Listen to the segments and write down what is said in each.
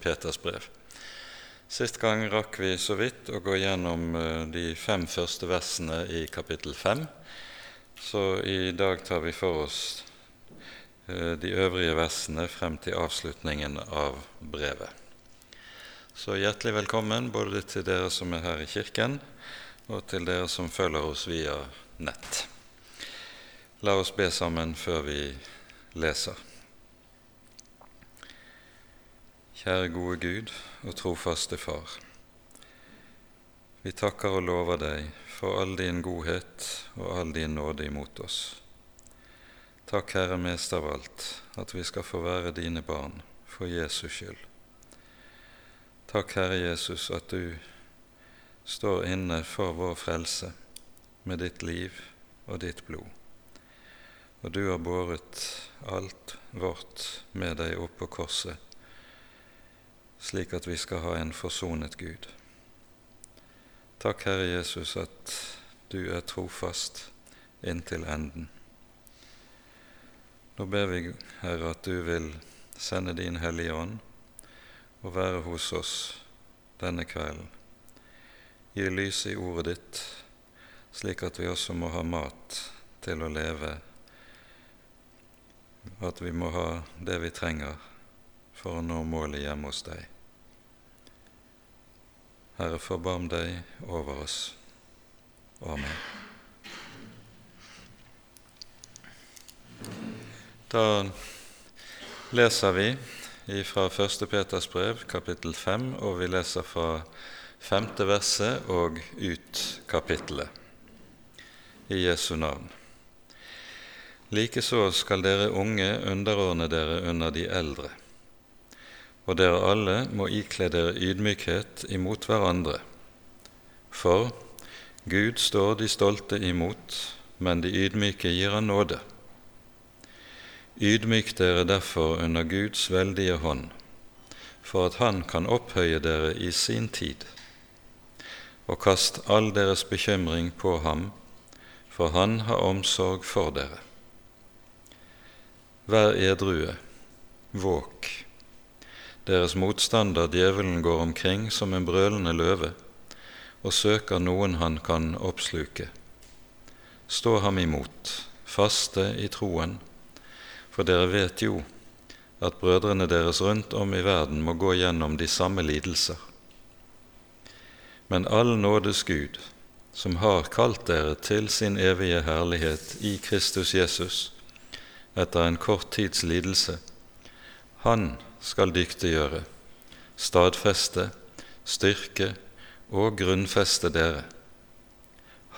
Peters brev. Sist gang rakk vi så vidt å gå gjennom eh, de fem første versene i kapittel fem, så i dag tar vi for oss eh, de øvrige versene frem til avslutningen av brevet. Så hjertelig velkommen både til dere som er her i kirken, og til dere som følger oss via nett. La oss be sammen før vi leser. Kjære gode Gud og trofaste Far. Vi takker og lover deg for all din godhet og all din nåde imot oss. Takk, Herre, mest av alt, at vi skal få være dine barn for Jesus skyld. Takk, Herre Jesus, at du står inne for vår frelse med ditt liv og ditt blod. Og du har båret alt vårt med deg opp på korset slik at vi skal ha en forsonet Gud. Takk, Herre Jesus, at du er trofast inntil enden. Nå ber vi, Herre, at du vil sende din Hellige Ånd og være hos oss denne kvelden. Gi lys i ordet ditt, slik at vi også må ha mat til å leve, at vi må ha det vi trenger for å nå målet hjemme hos deg. Herre, forbarm deg over oss. Amen. Da leser vi fra 1. Peters brev, kapittel 5, og vi leser fra femte verset og ut kapittelet, i Jesu navn. Likeså skal dere unge underordne dere under de eldre og dere alle må ikle dere ydmykhet imot hverandre. For Gud står de stolte imot, men de ydmyke gir han nåde. Ydmyk dere derfor under Guds veldige hånd, for at Han kan opphøye dere i sin tid. Og kast all deres bekymring på ham, for Han har omsorg for dere. Vær edrue, våk. Deres motstander djevelen går omkring som en brølende løve og søker noen han kan oppsluke. Stå ham imot, faste i troen, for dere vet jo at brødrene deres rundt om i verden må gå gjennom de samme lidelser. Men all nådes Gud, som har kalt dere til sin evige herlighet i Kristus Jesus etter en kort tids lidelse, han skal dyktiggjøre, stadfeste, styrke og grunnfeste dere.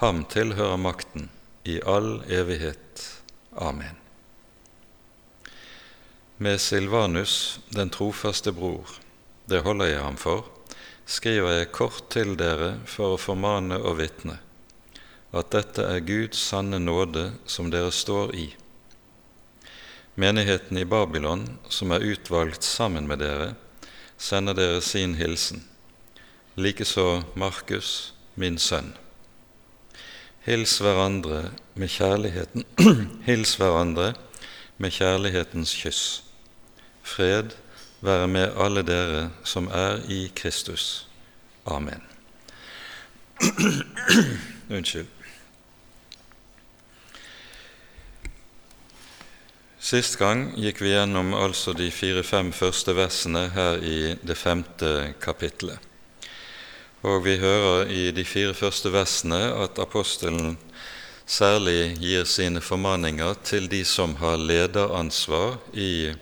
Ham tilhører makten i all evighet. Amen. Med Silvanus, den trofaste bror, det holder jeg ham for, skriver jeg kort til dere for å formane og vitne at dette er Guds sanne nåde som dere står i Menigheten i Babylon, som er utvalgt sammen med dere, sender dere sin hilsen, likeså Markus, min sønn. Hils hverandre med kjærligheten Hils hverandre med kjærlighetens kyss. Fred være med alle dere som er i Kristus. Amen. Unnskyld. Sist gang gikk vi gjennom altså de fire-fem første versene her i det femte kapittelet. Og vi hører i de fire første versene at apostelen særlig gir sine formaninger til de som har lederansvar i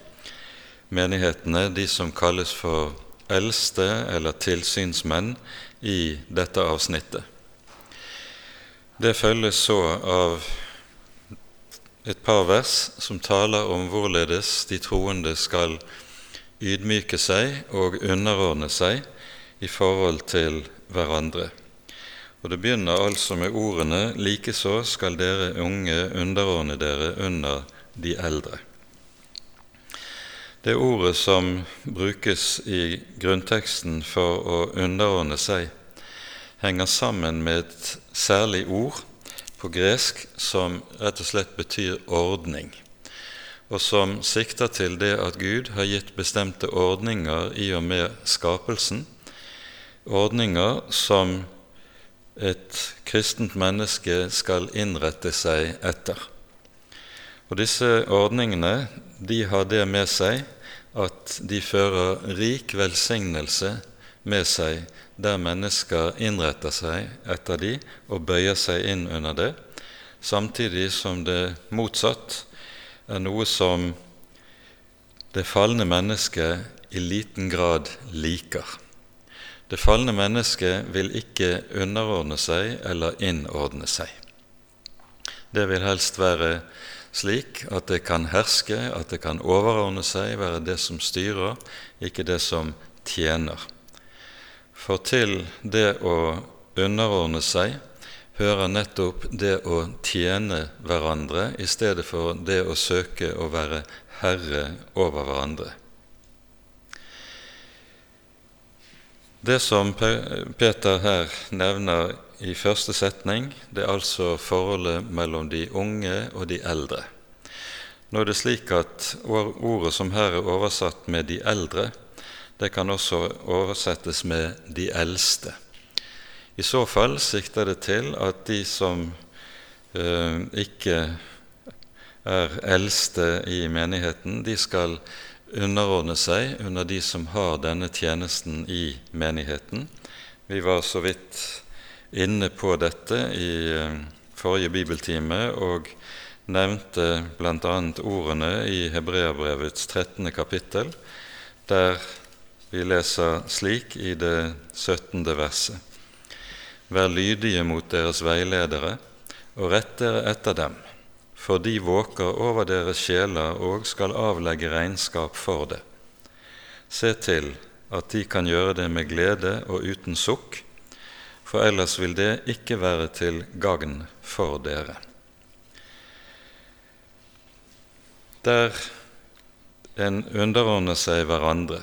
menighetene, de som kalles for eldste eller tilsynsmenn i dette avsnittet. Det følges så av et par vers som taler om hvorledes de troende skal ydmyke seg og underordne seg i forhold til hverandre. Og Det begynner altså med ordene 'likeså skal dere unge underordne dere under de eldre'. Det ordet som brukes i grunnteksten for å underordne seg, henger sammen med et særlig ord på gresk som rett og slett betyr ordning. og som sikter til det at Gud har gitt bestemte ordninger i og med skapelsen, ordninger som et kristent menneske skal innrette seg etter. Og Disse ordningene de har det med seg at de fører rik velsignelse med seg der mennesker innretter seg etter de og bøyer seg inn under det, samtidig som det motsatt er noe som det falne mennesket i liten grad liker. Det falne mennesket vil ikke underordne seg eller innordne seg. Det vil helst være slik at det kan herske, at det kan overordne seg, være det som styrer, ikke det som tjener. For til det å underordne seg hører nettopp det å tjene hverandre i stedet for det å søke å være herre over hverandre. Det som Peter her nevner i første setning, det er altså forholdet mellom de unge og de eldre. Nå er det slik at ordet som her er oversatt med 'de eldre', det kan også oversettes med 'de eldste'. I så fall sikter det til at de som eh, ikke er eldste i menigheten, de skal underordne seg under de som har denne tjenesten i menigheten. Vi var så vidt inne på dette i eh, forrige bibeltime og nevnte bl.a. ordene i Hebreabrevets 13. kapittel, der vi leser slik i det 17. verset.: Vær lydige mot deres veiledere og rett dere etter dem for de våker over deres sjeler og skal avlegge regnskap for det. Se til at de kan gjøre det med glede og uten sukk, for ellers vil det ikke være til gagn for dere. Der en underordner seg hverandre,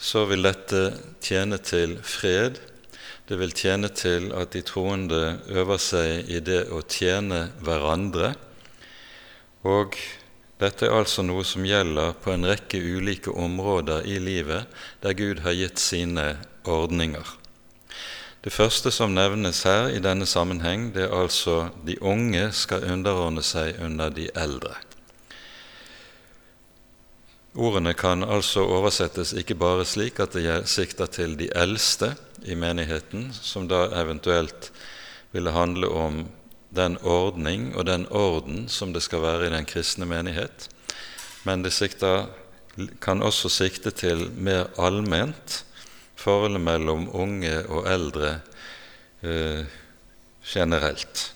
så vil dette tjene til fred det vil tjene til at de troende øver seg i det å tjene hverandre. Og dette er altså noe som gjelder på en rekke ulike områder i livet der Gud har gitt sine ordninger. Det første som nevnes her i denne sammenheng, det er altså de unge skal underordne seg under de eldre. Ordene kan altså oversettes ikke bare slik at det sikter til de eldste i menigheten, som da eventuelt ville handle om den ordning og den orden som det skal være i den kristne menighet, men det sikter, kan også sikte til mer allment forholdet mellom unge og eldre eh, generelt.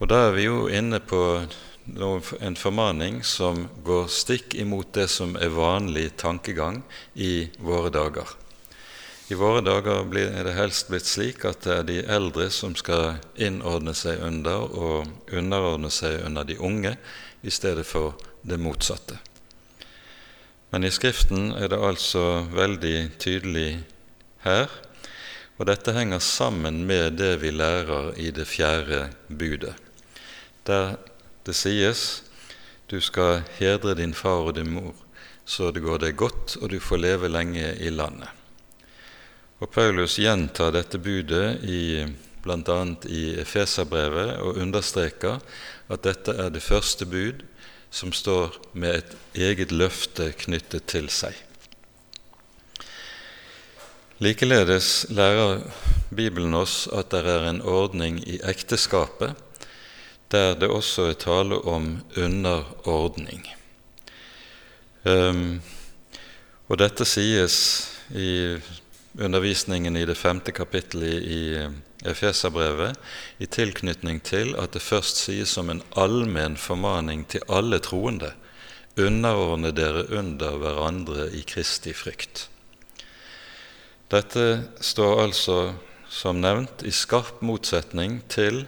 Og da er vi jo inne på en formaning som går stikk imot det som er vanlig tankegang i våre dager. I våre dager er det helst blitt slik at det er de eldre som skal innordne seg under og underordne seg under de unge, i stedet for det motsatte. Men i Skriften er det altså veldig tydelig her, og dette henger sammen med det vi lærer i det fjerde budet. Der det sies du skal hedre din far og din mor, så det går deg godt, og du får leve lenge i landet. Og Paulus gjentar dette budet i, bl.a. i Efeserbrevet og understreker at dette er det første bud som står med et eget løfte knyttet til seg. Likeledes lærer Bibelen oss at det er en ordning i ekteskapet der det også er tale om underordning. Um, og dette sies i undervisningen i det femte kapittelet i Efeserbrevet i tilknytning til at det først sies som en allmenn formaning til alle troende underordne dere under hverandre i Kristi frykt. Dette står altså, som nevnt, i skarp motsetning til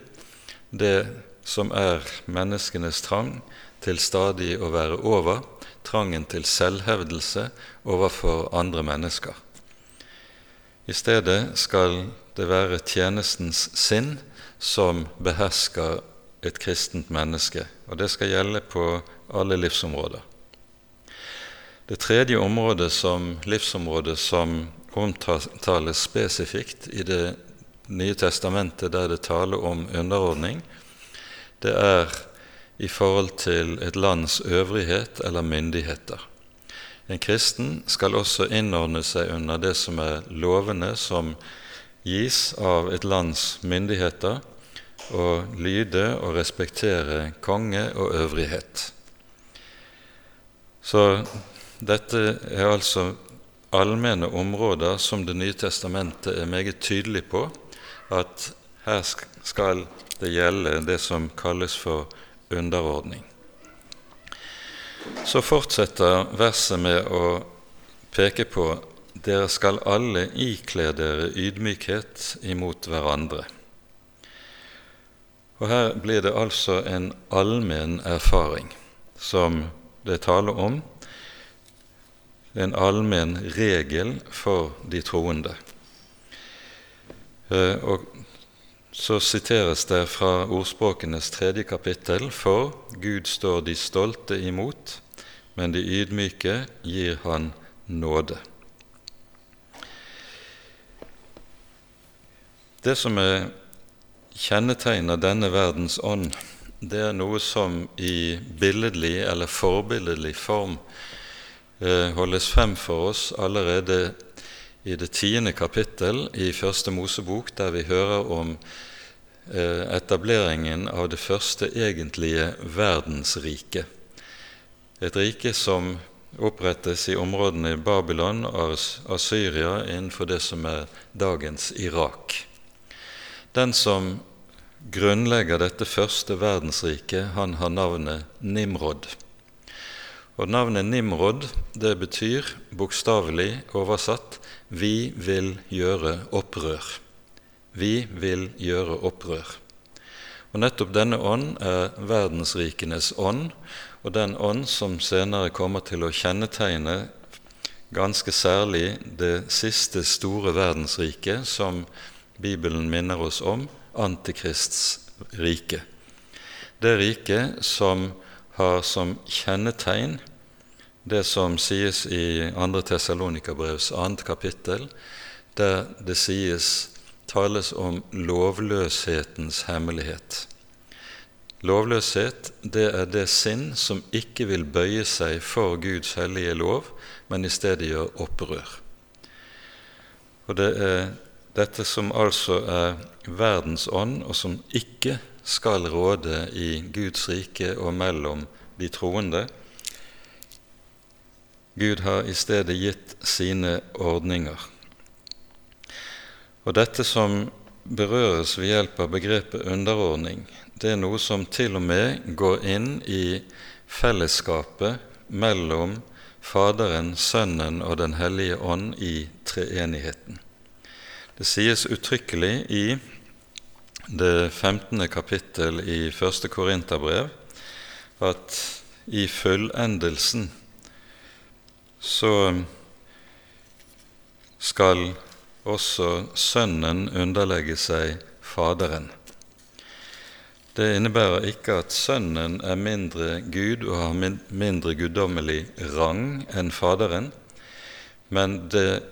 det som er menneskenes trang til stadig å være over, trangen til selvhevdelse overfor andre mennesker. I stedet skal det være tjenestens sinn som behersker et kristent menneske, og det skal gjelde på alle livsområder. Det tredje området som livsområdet som omtales spesifikt i Det nye testamentet, der det taler om underordning, det er i forhold til et lands øvrighet eller myndigheter. En kristen skal også innordne seg under det som er lovene som gis av et lands myndigheter, og lyde og respektere konge og øvrighet. Så dette er altså allmenne områder som Det nye testamentet er meget tydelig på at her skal det gjelde det som kalles for underordning. Så fortsetter verset med å peke på dere skal alle ikle dere ydmykhet imot hverandre. Og Her blir det altså en allmenn erfaring som det taler om, en allmenn regel for de troende. Eh, og så siteres det fra ordspråkenes tredje kapittel For Gud står de stolte imot, men de ydmyke gir Han nåde. Det som er kjennetegner denne verdens ånd, det er noe som i billedlig eller forbilledlig form eh, holdes frem for oss allerede i det tiende kapittel i Første Mosebok, der vi hører om eh, etableringen av det første egentlige verdensriket. Et rike som opprettes i områdene i Babylon og Asyria innenfor det som er dagens Irak. Den som grunnlegger dette første verdensriket, han har navnet Nimrod. Og Navnet Nimrod det betyr bokstavelig oversatt 'vi vil gjøre opprør'. Vi vil gjøre opprør. Og Nettopp denne ånd er verdensrikenes ånd, og den ånd som senere kommer til å kjennetegne ganske særlig det siste store verdensriket, som Bibelen minner oss om Antikrists rike. Det riket som har som kjennetegn det som sies i 2. Tessalonikabrevs 2. kapittel, der det sies tales om lovløshetens hemmelighet. Lovløshet det er det sinn som ikke vil bøye seg for Guds hellige lov, men i stedet gjør opprør. Og det er dette som altså er verdens ånd, og som ikke skal råde i Guds rike og mellom de troende. Gud har i stedet gitt sine ordninger. Og dette som berøres ved hjelp av begrepet underordning, det er noe som til og med går inn i fellesskapet mellom Faderen, Sønnen og Den hellige ånd i treenigheten. Det sies uttrykkelig i det 15. kapittel i første Korinterbrev at i fullendelsen så skal også Sønnen underlegge seg Faderen. Det innebærer ikke at Sønnen er mindre Gud og har mindre guddommelig rang enn Faderen, men det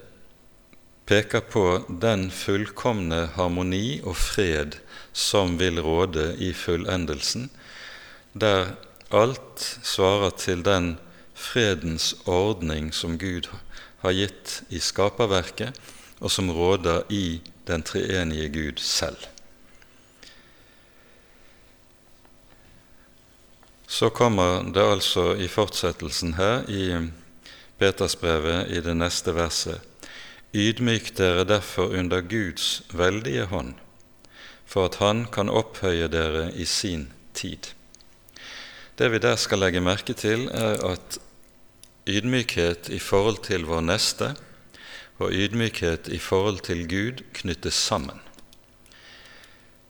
peker på den fullkomne harmoni og fred som vil råde i fullendelsen, der alt svarer til den fredens ordning som Gud har gitt i skaperverket, og som råder i den treenige Gud selv. Så kommer det altså i fortsettelsen her i Petersbrevet i det neste verset Ydmyk dere derfor under Guds veldige hånd, for at Han kan opphøye dere i sin tid. Det vi der skal legge merke til, er at ydmykhet i forhold til vår neste og ydmykhet i forhold til Gud knyttes sammen.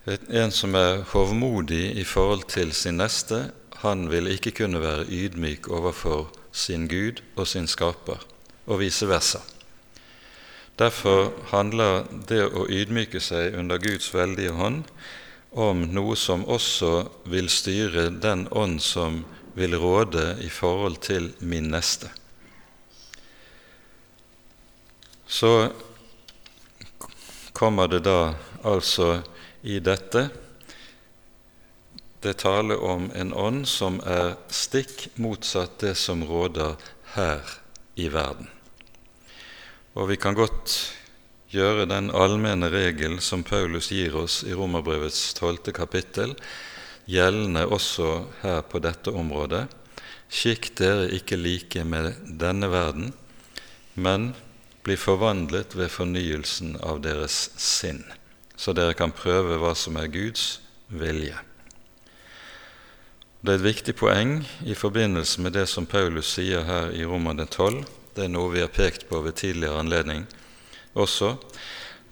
En som er hovmodig i forhold til sin neste, han vil ikke kunne være ydmyk overfor sin Gud og sin skaper, og vice versa. Derfor handler det å ydmyke seg under Guds veldige hånd om noe som også vil styre den ånd som vil råde i forhold til min neste. Så kommer det da altså i dette det taler om en ånd som er stikk motsatt det som råder her i verden. Og vi kan godt gjøre den allmenne regel som Paulus gir oss i Romerbrevets tolvte kapittel, gjeldende også her på dette området. Skikk dere ikke like med denne verden, men bli forvandlet ved fornyelsen av deres sinn, så dere kan prøve hva som er Guds vilje. Det er et viktig poeng i forbindelse med det som Paulus sier her i Romerne 12. Det er noe vi har pekt på ved tidligere anledning også,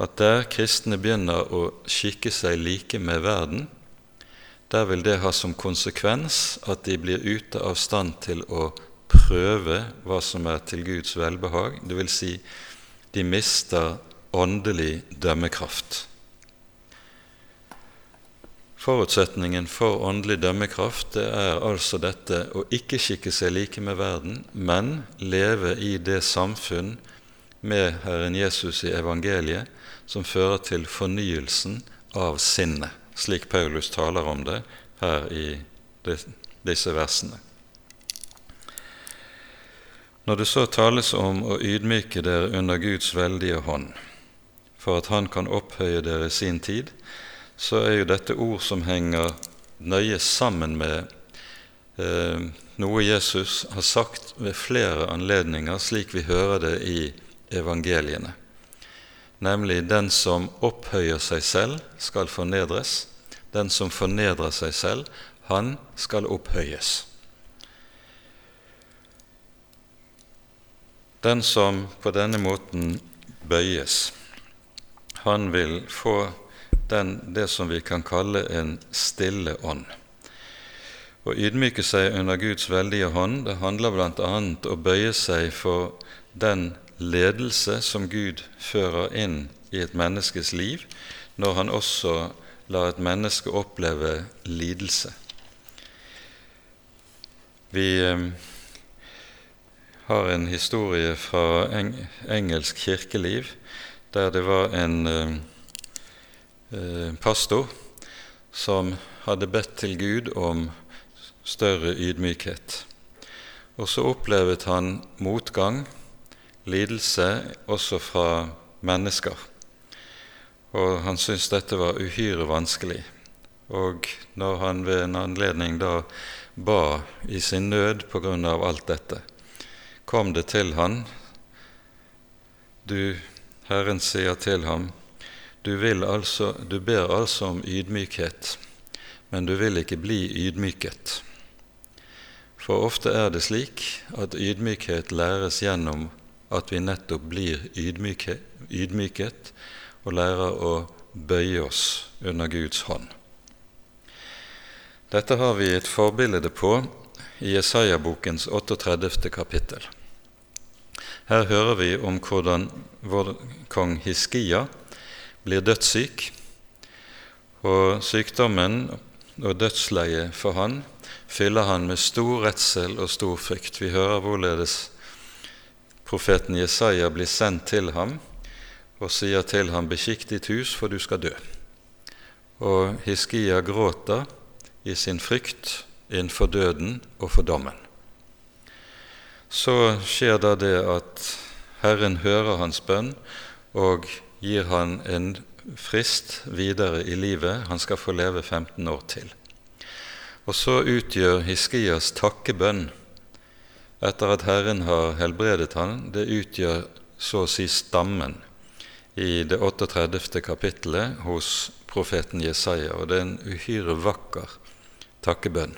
at der kristne begynner å skikke seg like med verden, der vil det ha som konsekvens at de blir ute av stand til å prøve hva som er til Guds velbehag, Det vil Si, de mister åndelig dømmekraft. Forutsetningen for åndelig dømmekraft det er altså dette å ikke skikke seg like med verden, men leve i det samfunn med Herren Jesus i evangeliet som fører til fornyelsen av sinnet, slik Paulus taler om det her i disse versene. Når det så tales om å ydmyke dere under Guds veldige hånd, for at Han kan opphøye dere i sin tid, så er jo dette ord som henger nøye sammen med eh, noe Jesus har sagt ved flere anledninger, slik vi hører det i evangeliene. Nemlig den som opphøyer seg selv, skal fornedres. Den som fornedrer seg selv, han skal opphøyes. Den som på denne måten bøyes, han vil få den, det som vi kan kalle en stille ånd. Å ydmyke seg under Guds veldige hånd det handler bl.a. å bøye seg for den ledelse som Gud fører inn i et menneskes liv, når han også lar et menneske oppleve lidelse. Vi eh, har en historie fra engelsk kirkeliv der det var en eh, Eh, pastor som hadde bedt til Gud om større ydmykhet. Og så opplevet han motgang, lidelse, også fra mennesker. Og han syntes dette var uhyre vanskelig. Og når han ved en anledning da ba i sin nød på grunn av alt dette, kom det til han, du, Herren sier til ham, du, altså, du ber altså om ydmykhet, men du vil ikke bli ydmyket. For ofte er det slik at ydmykhet læres gjennom at vi nettopp blir ydmyke, ydmyket og lærer å bøye oss under Guds hånd. Dette har vi et forbilde på i Jesaja-bokens 38. kapittel. Her hører vi om hvordan vår kong Hiskia blir dødssyk, og sykdommen og dødsleiet for han fyller han med stor redsel og stor frykt. Vi hører hvorledes profeten Jesaja blir sendt til ham og sier til ham 'Beskikk ditt hus, for du skal dø'. Og Hiskia gråter i sin frykt innenfor døden og for dommen. Så skjer da det at Herren hører hans bønn og gir han en frist videre i livet. Han skal få leve 15 år til. Og så utgjør Hiskias takkebønn etter at Herren har helbredet han, det utgjør så å si stammen i det 38. kapittelet hos profeten Jesaja. Og det er en uhyre vakker takkebønn.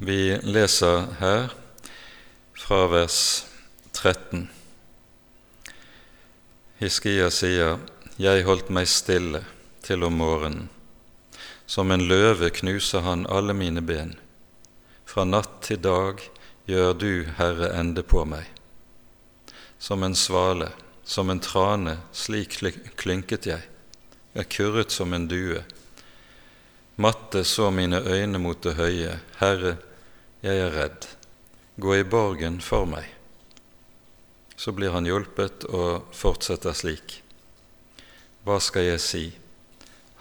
Vi leser her fra vers 13. Hiskia sier, Jeg holdt meg stille til om morgenen. Som en løve knuser han alle mine ben. Fra natt til dag gjør du, Herre, ende på meg. Som en svale, som en trane, slik klynket jeg. jeg kurret som en due. Matte så mine øyne mot det høye. Herre, jeg er redd. Gå i borgen for meg. Så blir han hjulpet og fortsetter slik. Hva skal jeg si?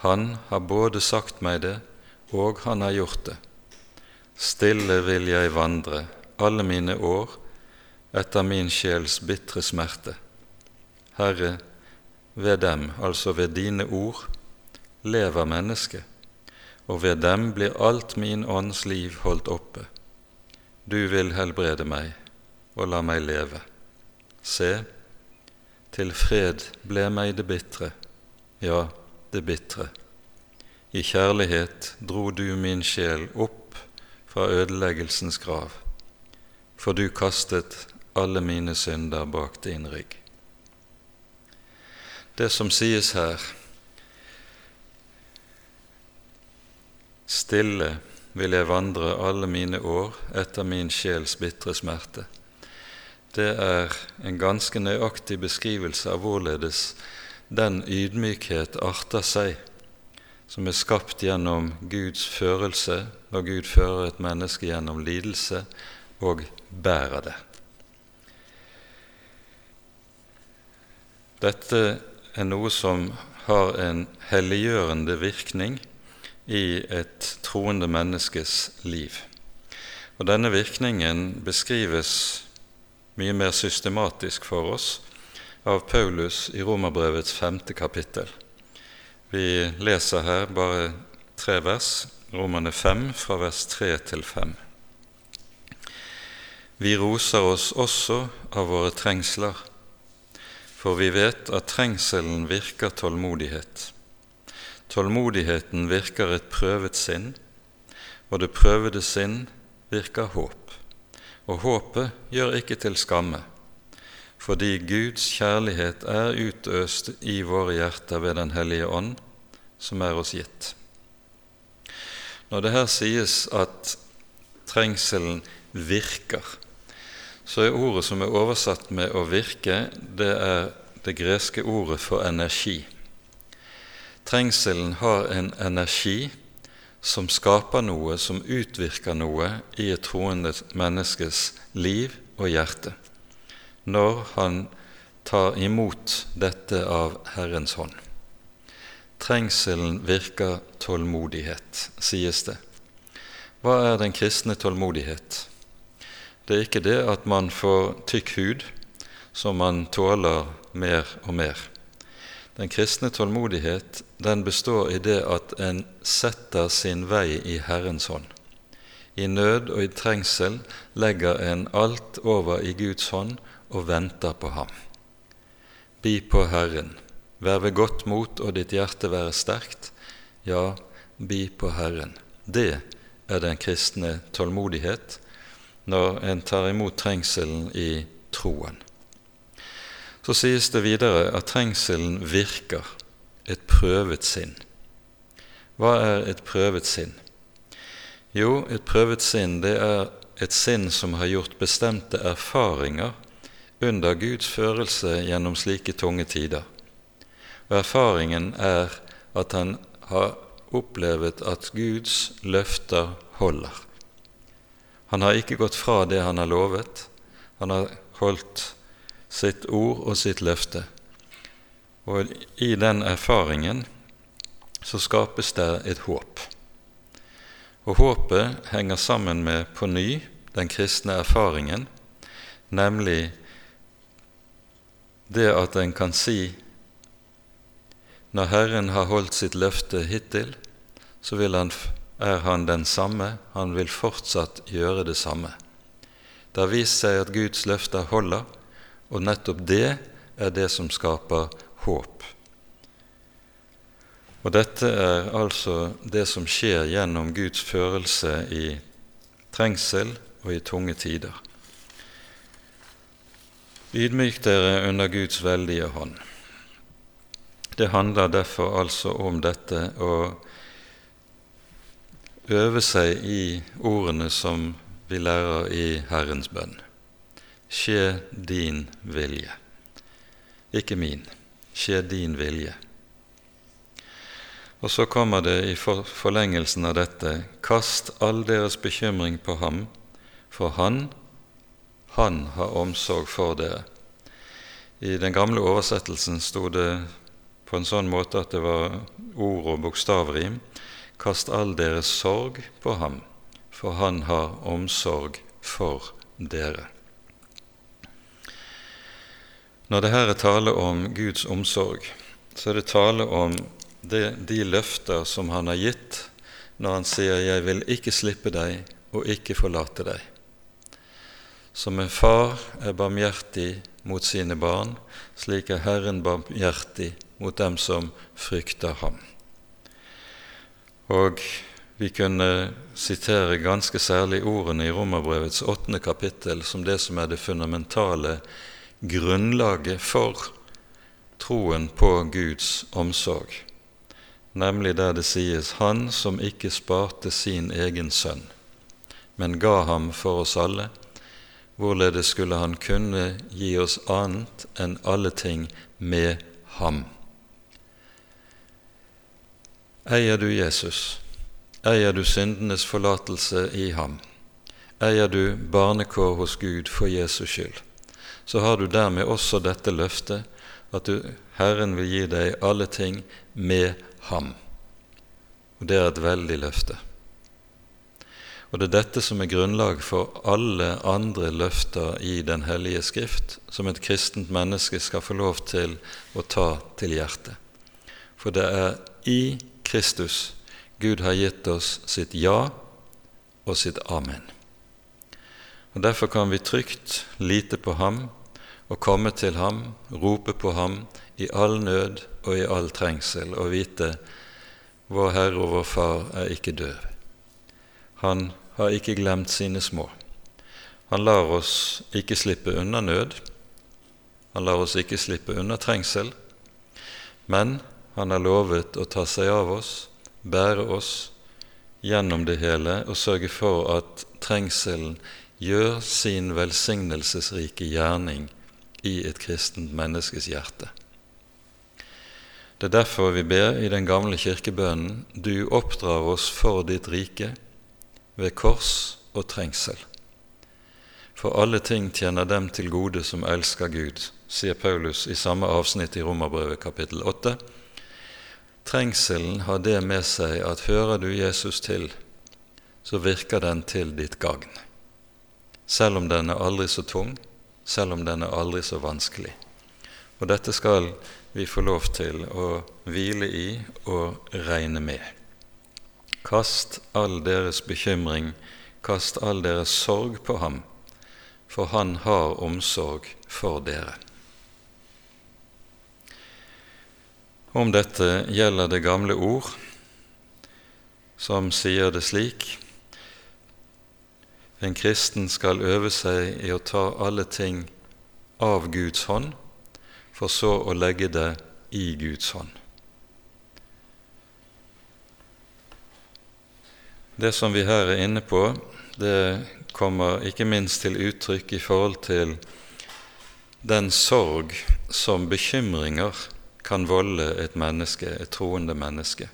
Han har både sagt meg det, og han har gjort det. Stille vil jeg vandre alle mine år etter min sjels bitre smerte. Herre, ved dem, altså ved dine ord, lever mennesket, og ved dem blir alt min ånds liv holdt oppe. Du vil helbrede meg og la meg leve. Se, til fred ble meg det bitre, ja, det bitre. I kjærlighet dro du min sjel opp fra ødeleggelsens grav, for du kastet alle mine synder bak din rygg. Det som sies her, stille vil jeg vandre alle mine år etter min sjels bitre smerte. Det er en ganske nøyaktig beskrivelse av hvorledes den ydmykhet arter seg som er skapt gjennom Guds førelse når Gud fører et menneske gjennom lidelse og bærer det. Dette er noe som har en helliggjørende virkning i et troende menneskes liv. Og Denne virkningen beskrives mye mer systematisk for oss av Paulus i Romerbrevets femte kapittel. Vi leser her bare tre vers, Romerne 5, fra vers tre til fem. Vi roser oss også av våre trengsler, for vi vet at trengselen virker tålmodighet. Tålmodigheten virker et prøvet sinn, og det prøvede sinn virker håp. Og håpet gjør ikke til skamme, fordi Guds kjærlighet er utøst i våre hjerter ved Den hellige ånd, som er oss gitt. Når det her sies at trengselen virker, så er ordet som er oversatt med 'å virke', det er det greske ordet for energi. Trengselen har en energi som skaper noe, som utvirker noe i et troende menneskes liv og hjerte når han tar imot dette av Herrens hånd. Trengselen virker tålmodighet, sies det. Hva er den kristne tålmodighet? Det er ikke det at man får tykk hud, som man tåler mer og mer. Den kristne tålmodighet den består i det at en setter sin vei i Herrens hånd. I nød og i trengsel legger en alt over i Guds hånd og venter på ham. Bi på Herren, vær ved godt mot og ditt hjerte være sterkt. Ja, bi på Herren. Det er den kristne tålmodighet når en tar imot trengselen i troen. Så sies det videre at trengselen virker et prøvet sinn. Hva er et prøvet sinn? Jo, et prøvet sinn det er et sinn som har gjort bestemte erfaringer under Guds førelse gjennom slike tunge tider. Og erfaringen er at han har opplevet at Guds løfter holder. Han har ikke gått fra det han har lovet. Han har holdt sitt ord og sitt løfte. Og i den erfaringen så skapes det et håp. Og håpet henger sammen med på ny den kristne erfaringen, nemlig det at en kan si når Herren har holdt sitt løfte hittil, så han, er Han den samme, han vil fortsatt gjøre det samme. Det har vist seg at Guds løfter holder, og nettopp det er det som skaper håp. Og dette er altså det som skjer gjennom Guds førelse i trengsel og i tunge tider. Ydmyk dere under Guds veldige hånd. Det handler derfor altså om dette å øve seg i ordene som vi lærer i Herrens bønn. Skje din vilje, ikke min. Skje din vilje. Og så kommer det i forlengelsen av dette Kast all deres bekymring på ham, for han, han har omsorg for dere. I den gamle oversettelsen sto det på en sånn måte at det var ord og bokstavrim. Kast all deres sorg på ham, for han har omsorg for dere. Når det her er tale om Guds omsorg, så er det tale om det, de løfter som han har gitt når han sier 'Jeg vil ikke slippe deg og ikke forlate deg'. Som en far er barmhjertig mot sine barn, slik er Herren barmhjertig mot dem som frykter ham. Og vi kunne sitere ganske særlig ordene i Romerbrevets åttende kapittel som det som er det fundamentale grunnlaget for troen på Guds omsorg nemlig der det sies 'Han som ikke sparte sin egen sønn, men ga ham for oss alle', hvorledes skulle han kunne gi oss annet enn alle ting med ham? Eier du Jesus, eier du syndenes forlatelse i ham, eier du barnekår hos Gud for Jesus skyld, så har du dermed også dette løftet at du, Herren vil gi deg alle ting med ham. Og Det er et veldig løfte. Og det er dette som er grunnlag for alle andre løfter i Den hellige skrift, som et kristent menneske skal få lov til å ta til hjertet. For det er i Kristus Gud har gitt oss sitt ja og sitt amen. Og Derfor kan vi trygt lite på ham og komme til ham, rope på ham i all nød og i all trengsel og vite vår Herre og vår Far er ikke død. Han har ikke glemt sine små. Han lar oss ikke slippe unna nød. Han lar oss ikke slippe unna trengsel. Men han har lovet å ta seg av oss, bære oss gjennom det hele og sørge for at trengselen gjør sin velsignelsesrike gjerning i et kristent menneskes hjerte. Det er derfor vi ber i den gamle kirkebønnen Du oppdrar oss for ditt rike ved kors og trengsel. For alle ting tjener dem til gode som elsker Gud, sier Paulus i samme avsnitt i Romerbrevet kapittel 8. Trengselen har det med seg at hører du Jesus til, så virker den til ditt gagn, selv om den er aldri så tung, selv om den er aldri så vanskelig. Og dette skal vi få lov til å hvile i og regne med. Kast all deres bekymring, kast all deres sorg på ham, for han har omsorg for dere. Om dette gjelder det gamle ord som sier det slik En kristen skal øve seg i å ta alle ting av Guds hånd for så å legge det i Guds hånd. Det som vi her er inne på, det kommer ikke minst til uttrykk i forhold til den sorg som bekymringer kan volde et menneske, et troende menneske.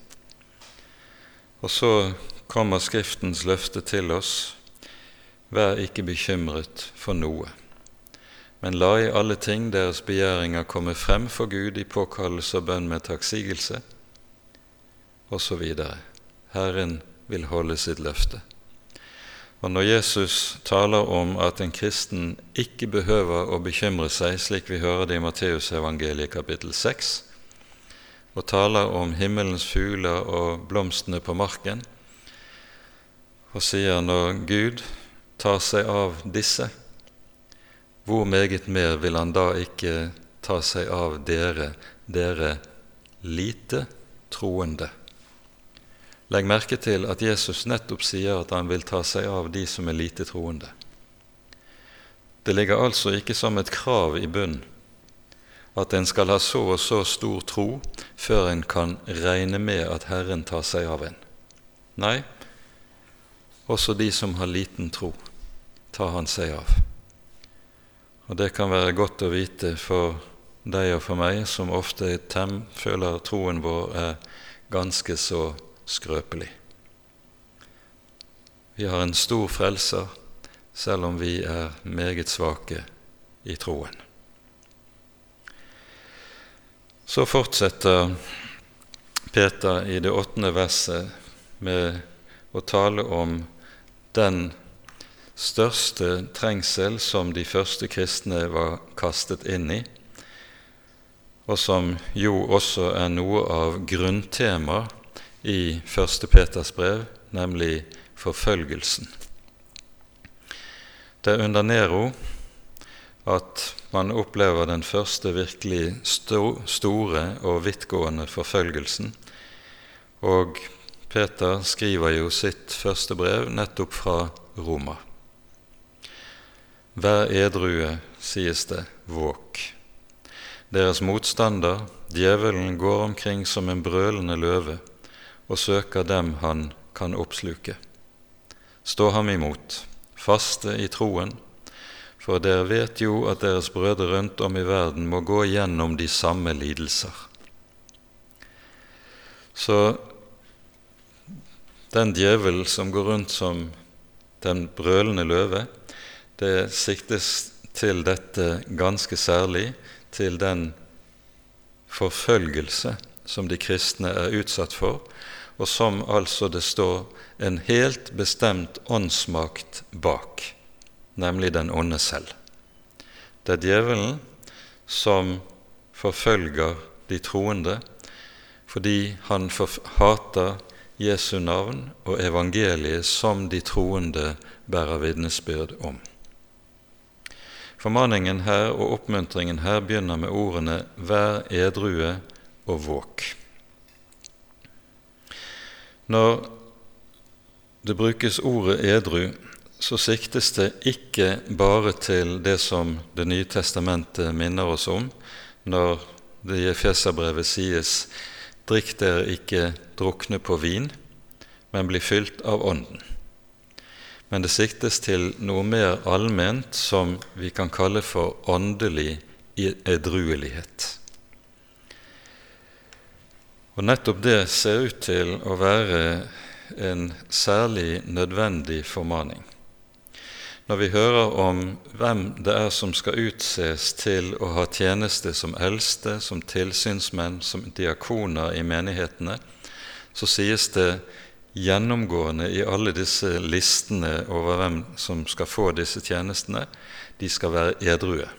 Og så kommer Skriftens løfte til oss vær ikke bekymret for noe men la i alle ting deres begjæringer komme frem for Gud i påkallelse og bønn med takksigelse, osv. Herren vil holde sitt løfte. Og Når Jesus taler om at en kristen ikke behøver å bekymre seg, slik vi hører det i Matteusevangeliet kapittel 6, og taler om himmelens fugler og blomstene på marken, og sier når Gud tar seg av disse, hvor meget mer vil han da ikke ta seg av dere, dere lite troende? Legg merke til at Jesus nettopp sier at han vil ta seg av de som er lite troende. Det ligger altså ikke som et krav i bunn at en skal ha så og så stor tro før en kan regne med at Herren tar seg av en. Nei, også de som har liten tro, tar han seg av. Og det kan være godt å vite for deg og for meg, som ofte tem, føler troen vår er ganske så skrøpelig. Vi har en stor frelser, selv om vi er meget svake i troen. Så fortsetter Peter i det åttende verset med å tale om den største trengsel som de første kristne var kastet inn i, og som jo også er noe av grunntema i 1. Peters brev, nemlig forfølgelsen. Det er under Nero at man opplever den første virkelig store og vidtgående forfølgelsen. Og Peter skriver jo sitt første brev nettopp fra Roma. Vær edrue, sies det, våk. Deres motstander, djevelen, går omkring som en brølende løve og søker dem han kan oppsluke. Stå ham imot, faste i troen, for dere vet jo at deres brødre rundt om i verden må gå gjennom de samme lidelser. Så den djevel som går rundt som den brølende løve, det siktes til dette ganske særlig til den forfølgelse som de kristne er utsatt for, og som altså det står en helt bestemt åndsmakt bak, nemlig den onde selv. Det er djevelen som forfølger de troende fordi han hater Jesu navn og evangeliet som de troende bærer vitnesbyrd om. Formaningen her og oppmuntringen her begynner med ordene 'vær edrue og våk'. Når det brukes ordet edru, så siktes det ikke bare til det som Det nye testamentet minner oss om når det i Efeserbrevet sies 'drikk dere ikke drukne på vin, men bli fylt av Ånden' men det siktes til noe mer allment som vi kan kalle for åndelig edruelighet. Og nettopp det ser ut til å være en særlig nødvendig formaning. Når vi hører om hvem det er som skal utses til å ha tjeneste som eldste, som tilsynsmenn, som diakoner i menighetene, så sies det gjennomgående i alle disse listene over hvem som skal få disse tjenestene, de skal være edrue.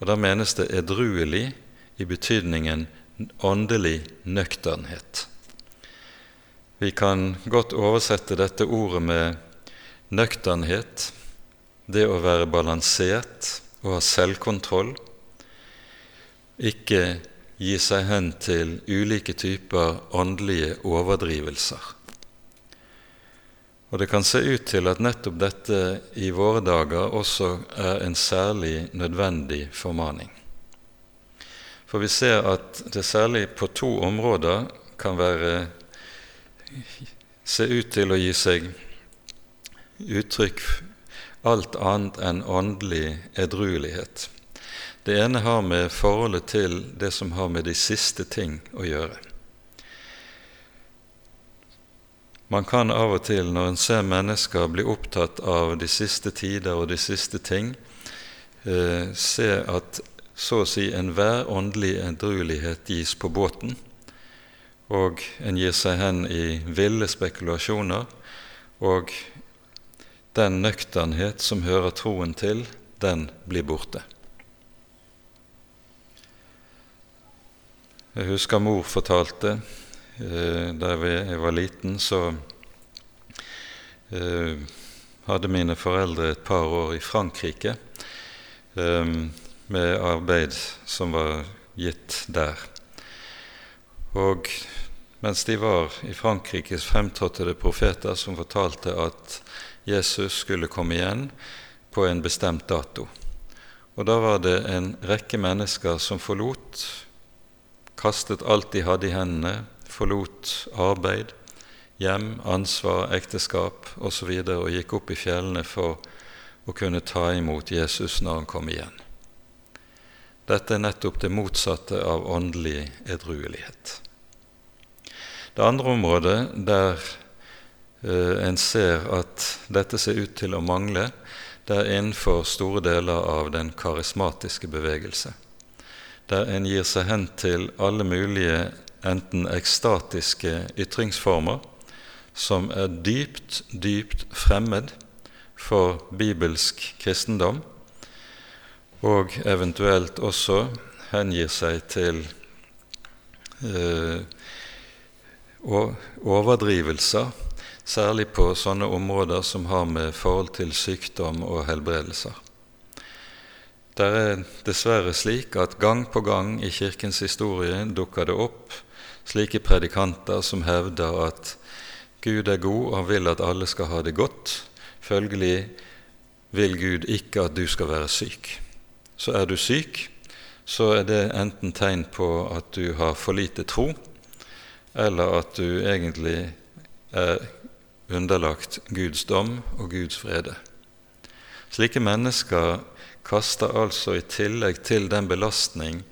Og Da menes det edruelig i betydningen åndelig nøkternhet. Vi kan godt oversette dette ordet med nøkternhet, det å være balansert og ha selvkontroll, ikke gi seg hen til ulike typer åndelige overdrivelser. Og Det kan se ut til at nettopp dette i våre dager også er en særlig nødvendig formaning. For vi ser at det særlig på to områder kan være se ut til å gi seg uttrykk alt annet enn åndelig edruelighet. Det ene har med forholdet til det som har med de siste ting å gjøre. Man kan av og til, når en ser mennesker bli opptatt av de siste tider og de siste ting, eh, se at så å si enhver åndelig edruelighet gis på båten, og en gir seg hen i ville spekulasjoner, og den nøkternhet som hører troen til, den blir borte. Jeg husker mor fortalte eh, da jeg var liten, så eh, hadde mine foreldre et par år i Frankrike eh, med arbeid som var gitt der. Og mens de var i Frankrike, fremtrådte det profeter som fortalte at Jesus skulle komme igjen på en bestemt dato. Og da var det en rekke mennesker som forlot kastet alt de hadde i hendene, forlot arbeid, hjem, ansvar, ekteskap osv. Og, så og gikk opp i fjellene for å kunne ta imot Jesus når han kom igjen. Dette er nettopp det motsatte av åndelig edruelighet. Det andre området der eh, en ser at dette ser ut til å mangle, det er innenfor store deler av den karismatiske bevegelse, der en gir seg hen til alle mulige enten ekstatiske ytringsformer som er dypt, dypt fremmed for bibelsk kristendom, og eventuelt også hengir seg til eh, overdrivelser, særlig på sånne områder som har med forhold til sykdom og helbredelser. Det er dessverre slik at gang på gang i Kirkens historie dukker det opp slike predikanter som hevder at Gud er god og vil at alle skal ha det godt. Følgelig vil Gud ikke at du skal være syk. Så er du syk, så er det enten tegn på at du har for lite tro, eller at du egentlig er underlagt Guds dom og Guds frede. Slike mennesker kaster altså i tillegg til den belastning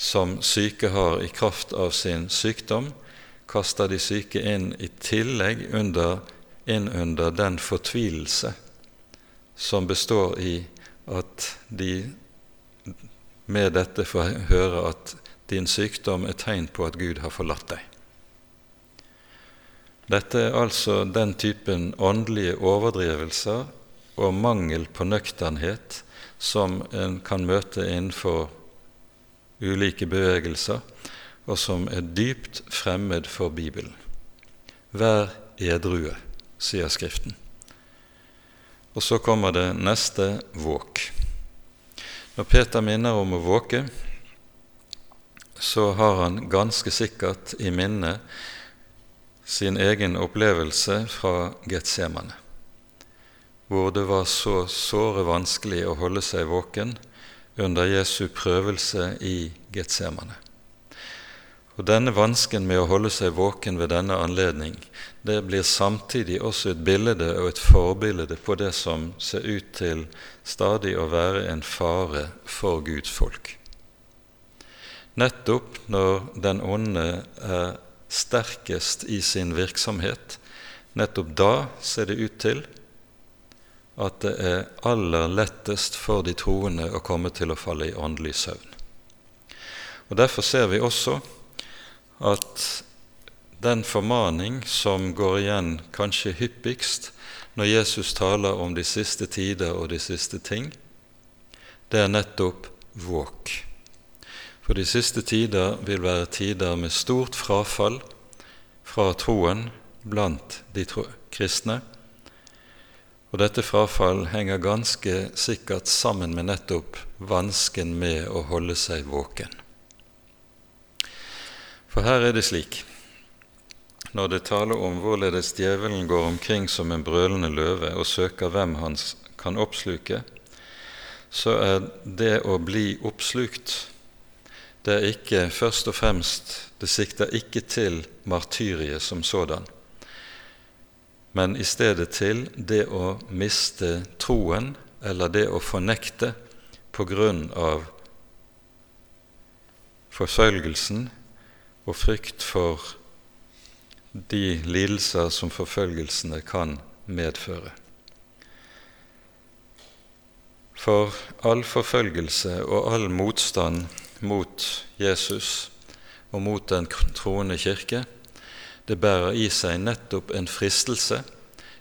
som syke har i kraft av sin sykdom, kaster de syke inn i tillegg under, inn under den fortvilelse som består i at de med dette får høre at din sykdom er tegn på at Gud har forlatt deg. Dette er altså den typen åndelige overdrivelser og mangel på nøkternhet som en kan møte innenfor ulike bevegelser, og som er dypt fremmed for Bibelen. Vær edrue, sier Skriften. Og så kommer det neste våk. Når Peter minner om å våke, så har han ganske sikkert i minne sin egen opplevelse fra Getsemane, hvor det var så såre vanskelig å holde seg våken under Jesu prøvelse i Getsemane. Og Denne vansken med å holde seg våken ved denne anledning, det blir samtidig også et bilde og et forbilde på det som ser ut til stadig å være en fare for Guds folk. Nettopp når den onde er sterkest i sin virksomhet, nettopp da ser det ut til at det er aller lettest for de troende å komme til å falle i åndelig søvn. Og Derfor ser vi også at den formaning som går igjen kanskje hyppigst når Jesus taler om de siste tider og de siste ting, det er nettopp våk. For de siste tider vil være tider med stort frafall fra troen blant de kristne. Og dette frafall henger ganske sikkert sammen med nettopp vansken med å holde seg våken. For her er det slik. Når det taler om hvorledes djevelen går omkring som en brølende løve og søker hvem han kan oppsluke, så er det å bli oppslukt det er ikke først og fremst Det sikter ikke til martyriet som sådan, men i stedet til det å miste troen eller det å fornekte på grunn av forfølgelsen og frykt for de lidelser som forfølgelsene kan medføre. For all forfølgelse og all motstand mot Jesus og mot den troende kirke, det bærer i seg nettopp en fristelse,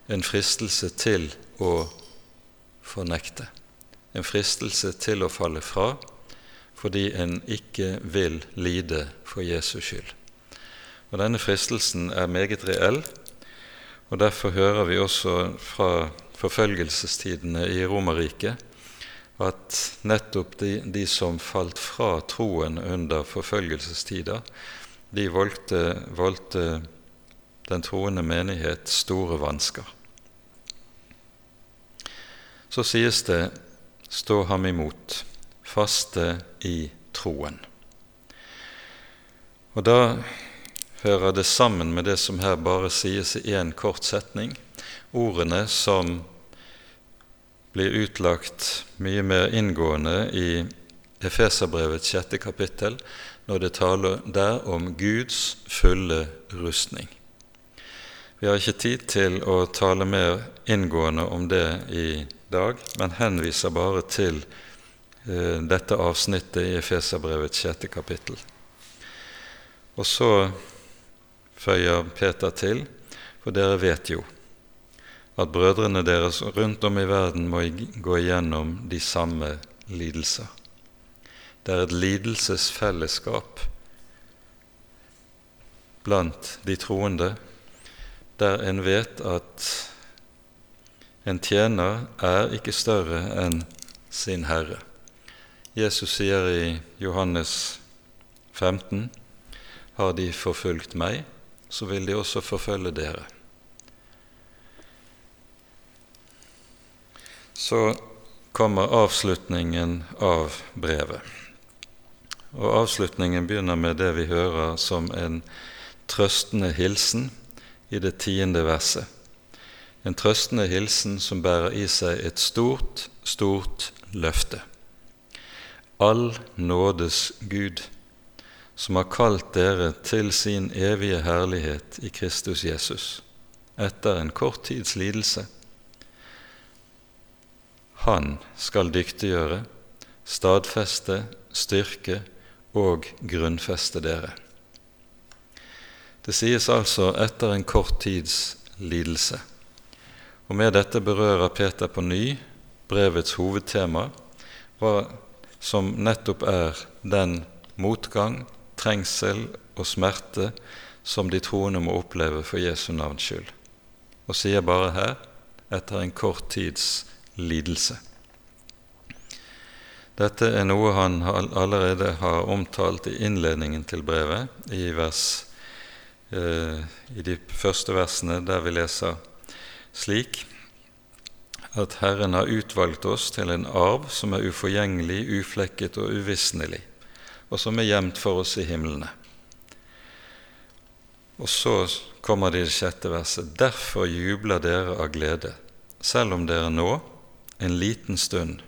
en fristelse til å fornekte, en fristelse til å falle fra, fordi en ikke vil lide for Jesus skyld. Og Denne fristelsen er meget reell, og derfor hører vi også fra forfølgelsestidene i Romerriket at nettopp de, de, som falt fra troen under forfølgelsestider, de valgte, valgte den troende menighet store vansker. Så sies det 'stå ham imot' faste i troen. Og da hører det sammen med det som her bare sies i én kort setning, ordene som blir utlagt mye mer inngående i Efeserbrevets sjette kapittel, når det taler der om Guds fulle rustning. Vi har ikke tid til å tale mer inngående om det i dag, men henviser bare til dette avsnittet i Efeserbrevets sjette kapittel. Og så føyer Peter til, for dere vet jo at brødrene deres rundt om i verden må gå igjennom de samme lidelser. Det er et lidelsesfellesskap blant de troende, der en vet at en tjener er ikke større enn sin Herre. Jesus sier i Johannes 15.: Har de forfulgt meg, så vil de også forfølge dere. Så kommer avslutningen av brevet. Og Avslutningen begynner med det vi hører som en trøstende hilsen i det tiende verset. En trøstende hilsen som bærer i seg et stort, stort løfte. All nådes Gud som har kalt dere til sin evige herlighet i Kristus Jesus, etter en kort tids lidelse. Han skal dyktiggjøre, stadfeste, styrke og grunnfeste dere. Det sies altså etter en kort tids lidelse. Og Med dette berører Peter på ny brevets hovedtema, som nettopp er den motgang, trengsel og smerte som de troende må oppleve for Jesu navns skyld, og sier bare her etter en kort tids lidelse. Dette er noe han allerede har omtalt i innledningen til brevet, i, vers, eh, i de første versene, der vi leser slik at Herren har utvalgt oss til en arv som er uforgjengelig, uflekket og uvisnelig, og som er gjemt for oss i himlene. Og så kommer det i det sjette verset.: Derfor jubler dere av glede, selv om dere nå, en liten stund,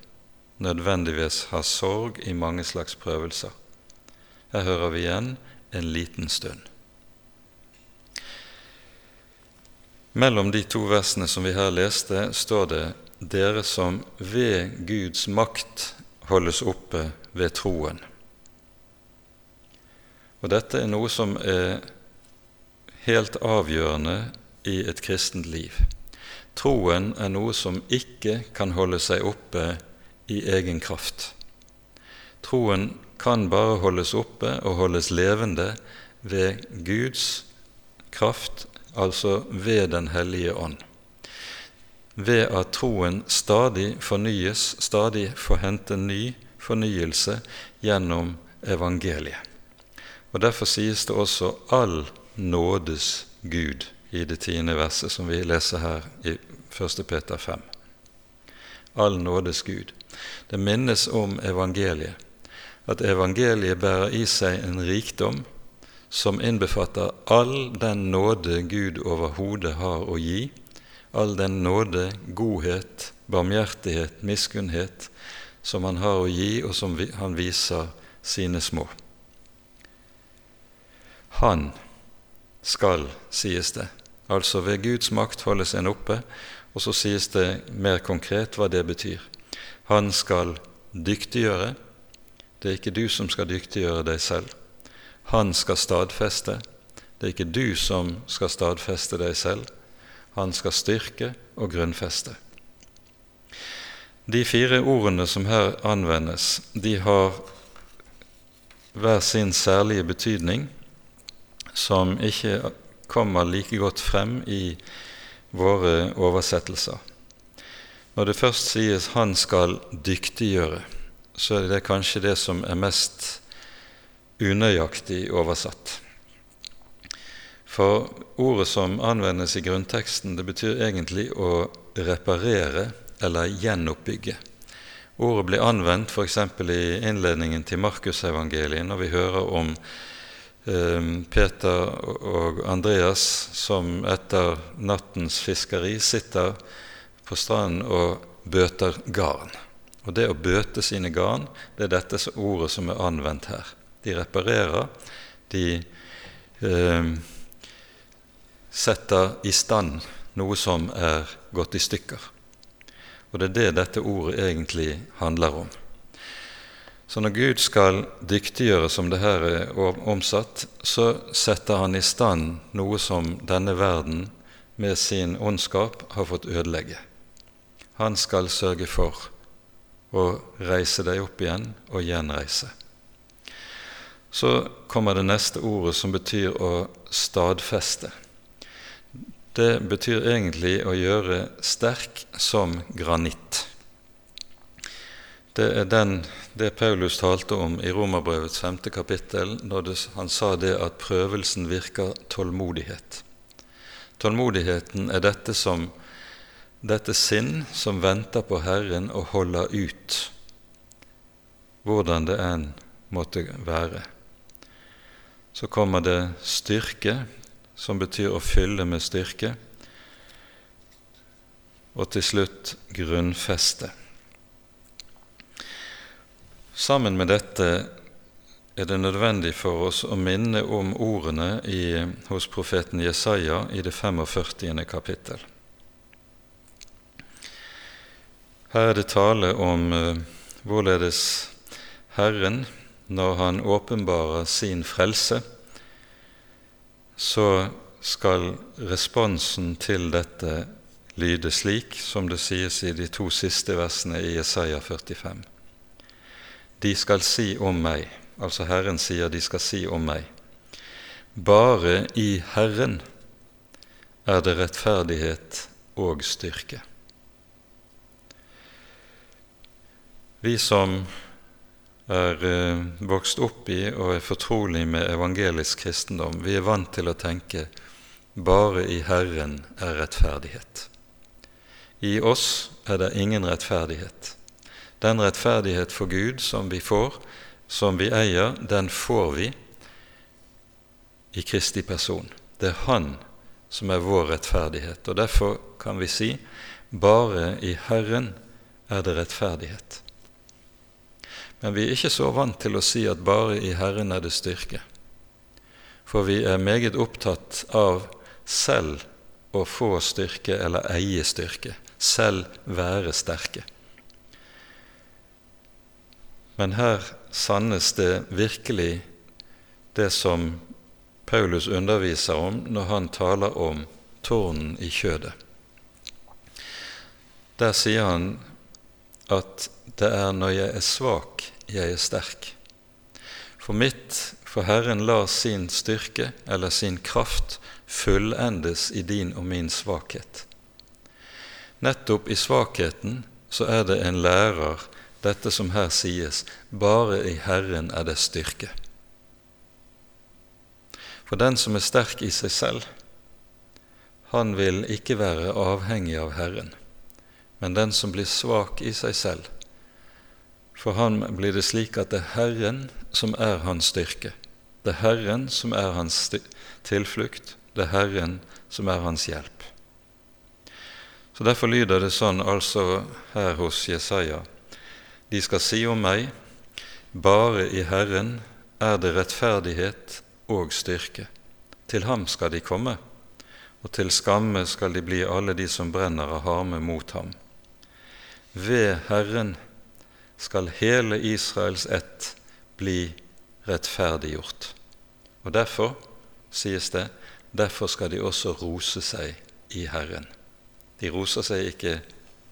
nødvendigvis har sorg i mange slags prøvelser. Her hører vi igjen en liten stund. Mellom de to versene som vi her leste, står det 'dere som ved Guds makt holdes oppe ved troen'. Og dette er noe som er helt avgjørende i et kristent liv. Troen er noe som ikke kan holde seg oppe i egen kraft. Troen kan bare holdes oppe og holdes levende ved Guds kraft, altså ved Den hellige ånd. Ved at troen stadig fornyes, stadig får hente ny fornyelse gjennom evangeliet. Og Derfor sies det også 'all nådes Gud' i det tiende verset som vi leser her i 1. Peter 5. All nådes Gud. Det minnes om evangeliet, at evangeliet bærer i seg en rikdom som innbefatter all den nåde Gud overhodet har å gi, all den nåde, godhet, barmhjertighet, miskunnhet som han har å gi, og som han viser sine små. Han skal, sies det. Altså ved Guds makt holdes en oppe, og så sies det mer konkret hva det betyr. Han skal dyktiggjøre. Det er ikke du som skal dyktiggjøre deg selv. Han skal stadfeste. Det er ikke du som skal stadfeste deg selv. Han skal styrke og grunnfeste. De fire ordene som her anvendes, de har hver sin særlige betydning som ikke kommer like godt frem i våre oversettelser. Når det først sies 'Han skal dyktiggjøre', så er det kanskje det som er mest unøyaktig oversatt. For ordet som anvendes i grunnteksten, det betyr egentlig å reparere eller gjenoppbygge. Ordet blir anvendt f.eks. i innledningen til Markusevangeliet når vi hører om Ehm, Peter og Andreas som etter nattens fiskeri sitter på stranden og bøter garn. Og det å bøte sine garn, det er dette ordet som er anvendt her. De reparerer, de eh, setter i stand noe som er gått i stykker. Og det er det dette ordet egentlig handler om. Så når Gud skal dyktiggjøre, som det her er omsatt, så setter han i stand noe som denne verden med sin ondskap har fått ødelegge. Han skal sørge for å reise deg opp igjen og gjenreise. Så kommer det neste ordet, som betyr å stadfeste. Det betyr egentlig å gjøre sterk som granitt. Det er den, det Paulus talte om i Romerbrevets femte kapittel, når det, han sa det at prøvelsen virker tålmodighet. Tålmodigheten er dette, som, dette sinn som venter på Herren og holder ut, hvordan det enn måtte være. Så kommer det styrke, som betyr å fylle med styrke, og til slutt grunnfeste. Sammen med dette er det nødvendig for oss å minne om ordene i, hos profeten Jesaja i det 45. kapittel. Her er det tale om uh, hvorledes Herren, når Han åpenbarer sin frelse, så skal responsen til dette lyde slik som det sies i de to siste versene i Jesaja 45. De skal si om meg, altså Herren sier de skal si om meg, bare i Herren er det rettferdighet og styrke. Vi som er eh, vokst opp i og er fortrolig med evangelisk kristendom, vi er vant til å tenke bare i Herren er rettferdighet. I oss er det ingen rettferdighet. Den rettferdighet for Gud som vi får, som vi eier, den får vi i Kristi person. Det er Han som er vår rettferdighet. Og Derfor kan vi si bare i Herren er det rettferdighet. Men vi er ikke så vant til å si at bare i Herren er det styrke. For vi er meget opptatt av selv å få styrke eller eie styrke, selv være sterke. Men her sannes det virkelig det som Paulus underviser om når han taler om tårnen i kjødet. Der sier han at det er når jeg er svak, jeg er sterk. For mitt, for Herren lar sin styrke eller sin kraft fullendes i din og min svakhet. Nettopp i svakheten så er det en lærer, dette som her sies, bare i Herren er det styrke. For den som er sterk i seg selv, han vil ikke være avhengig av Herren. Men den som blir svak i seg selv, for han blir det slik at det er Herren som er hans styrke. Det er Herren som er hans tilflukt. Det er Herren som er hans hjelp. Så Derfor lyder det sånn altså her hos Jesaja. De skal si om meg, bare i Herren er det rettferdighet og styrke. Til ham skal de komme, og til skamme skal de bli alle de som brenner av harme mot ham. Ved Herren skal hele Israels ett bli rettferdiggjort. Og derfor, sies det, derfor skal de også rose seg i Herren. De roser seg ikke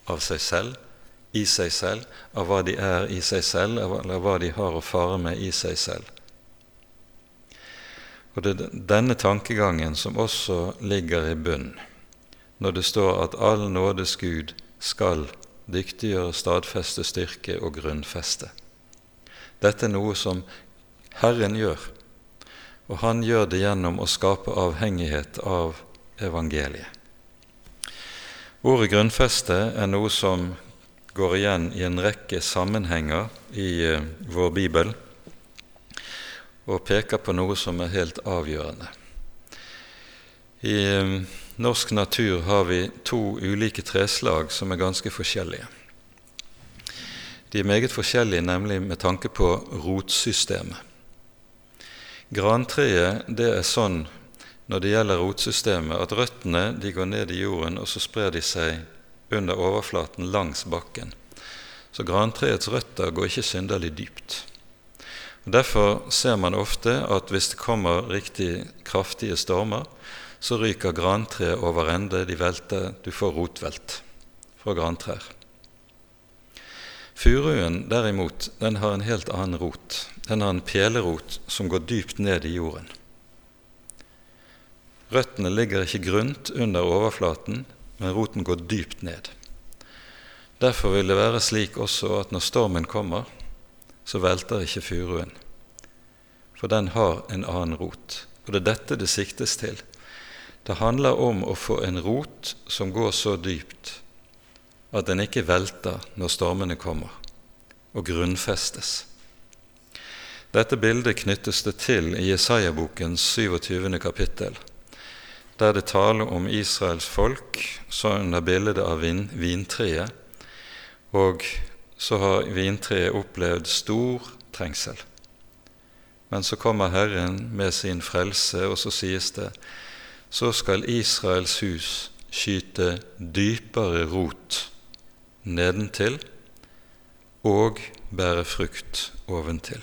av seg selv, i seg selv, av hva de er i seg selv, eller hva de har å fare med i seg selv. Og Det er denne tankegangen som også ligger i bunnen når det står at all nådes Gud skal dyktiggjøre, stadfeste, styrke og grunnfeste. Dette er noe som Herren gjør, og han gjør det gjennom å skape avhengighet av evangeliet. Ordet grunnfeste er noe som går igjen i en rekke sammenhenger i uh, vår bibel, og peker på noe som er helt avgjørende. I um, norsk natur har vi to ulike treslag som er ganske forskjellige. De er meget forskjellige, nemlig med tanke på rotsystemet. Grantreet det er sånn når det gjelder rotsystemet, at røttene de går ned i jorden, og så sprer de seg under overflaten langs bakken. Så grantreets røtter går ikke synderlig dypt. Og Derfor ser man ofte at hvis det kommer riktig kraftige stormer, så ryker grantreet over ende, de velter, du får rotvelt fra grantrær. Furuen derimot, den har en helt annen rot. Den har en pelerot som går dypt ned i jorden. Røttene ligger ikke grunt under overflaten, men roten går dypt ned. Derfor vil det være slik også at når stormen kommer, så velter ikke furuen, for den har en annen rot. Og det er dette det siktes til. Det handler om å få en rot som går så dypt at den ikke velter når stormene kommer, og grunnfestes. Dette bildet knyttes det til i Jesaja-bokens 27. kapittel, der det taler om Israels folk så under bildet av vin, vintreet, og så har vintreet opplevd stor trengsel. Men så kommer Herren med sin frelse, og så sies det så skal Israels hus skyte dypere rot nedentil og bære frukt oventil.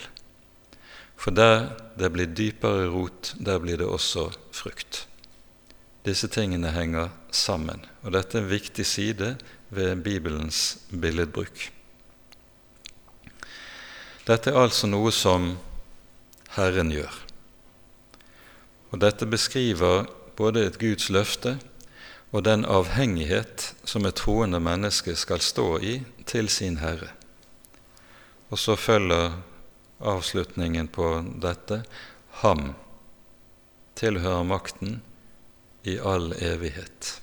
For der det blir dypere rot, der blir det også frukt. Disse tingene henger sammen, og dette er en viktig side ved Bibelens billedbruk. Dette er altså noe som Herren gjør. Og dette beskriver både et Guds løfte og den avhengighet som et troende menneske skal stå i til sin Herre. Og så følger avslutningen på dette Ham tilhører makten i all evighet.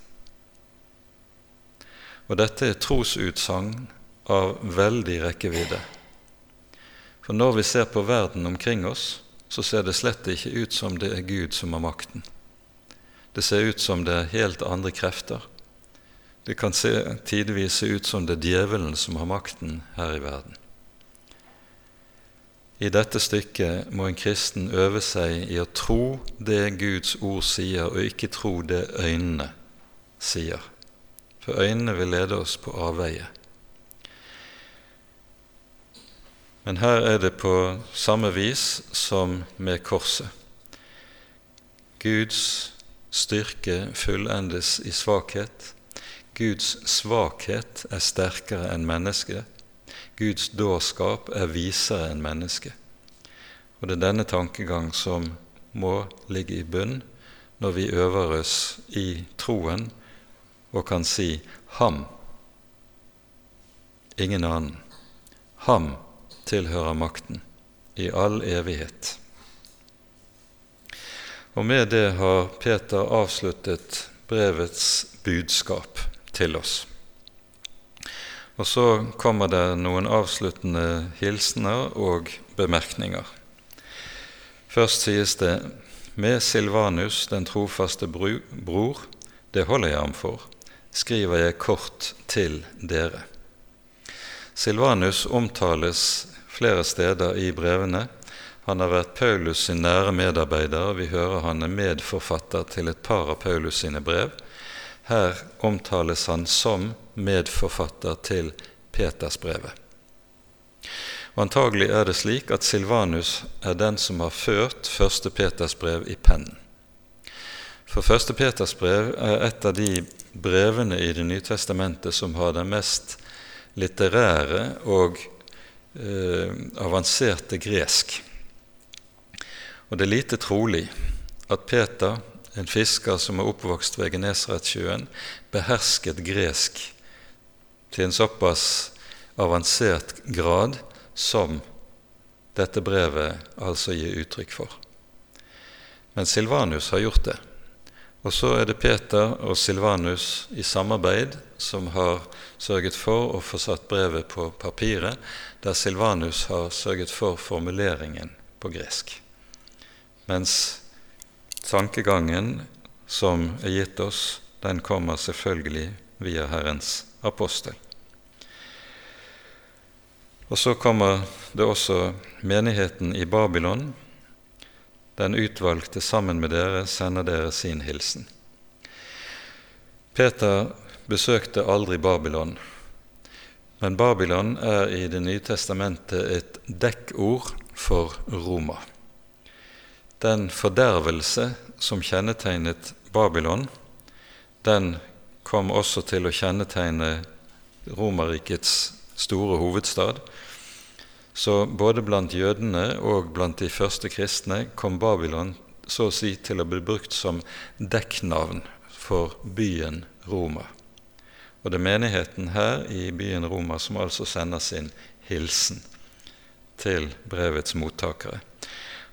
Og dette er trosutsagn av veldig rekkevidde. For når vi ser på verden omkring oss, så ser det slett ikke ut som det er Gud som har makten. Det ser ut som det er helt andre krefter. Det kan se, tidvis se ut som det er djevelen som har makten her i verden. I dette stykket må en kristen øve seg i å tro det Guds ord sier, og ikke tro det øynene sier. For øynene vil lede oss på avveie. Men her er det på samme vis som med korset. Guds styrke fullendes i svakhet. Guds svakhet er sterkere enn mennesket. Guds dårskap er visere enn mennesket. Og det er denne tankegang som må ligge i bunn når vi øver oss i troen og kan si Ham, ingen annen. Ham tilhører makten i all evighet. Og med det har Peter avsluttet brevets budskap til oss. Og så kommer det noen avsluttende hilsener og bemerkninger. Først sies det med Silvanus, den trofaste bror, det holder jeg ham for, skriver jeg kort til dere. Silvanus omtales flere steder i brevene. Han har vært Paulus sin nære medarbeider, og vi hører han er medforfatter til et par av Paulus sine brev. Her omtales han som medforfatter til Petersbrevet. Og Antagelig er det slik at Silvanus er den som har ført første Petersbrev i pennen. For første Petersbrev er et av de brevene i Det nye testamentet som har den mest litterære og eh, avanserte gresk. Og det er lite trolig at Peter, en fisker som er oppvokst ved Genesaretsjøen, behersket gresk til en såpass avansert grad som dette brevet altså gir uttrykk for. Men Silvanus har gjort det. Og så er det Peter og Silvanus i samarbeid som har sørget for å få satt brevet på papiret, der Silvanus har sørget for formuleringen på gresk. Mens tankegangen som er gitt oss, den kommer selvfølgelig via Herrens apostel. Og så kommer det også menigheten i Babylon. Den utvalgte sammen med dere sender dere sin hilsen. Peter besøkte aldri Babylon, men Babylon er i Det nye testamentet et dekkord for Roma. Den fordervelse som kjennetegnet Babylon, den kom også til å kjennetegne Romerrikets store hovedstad. Så både blant jødene og blant de første kristne kom Babylon så å si til å bli brukt som dekknavn for byen Roma. Og det er menigheten her i byen Roma som altså sender sin hilsen til brevets mottakere.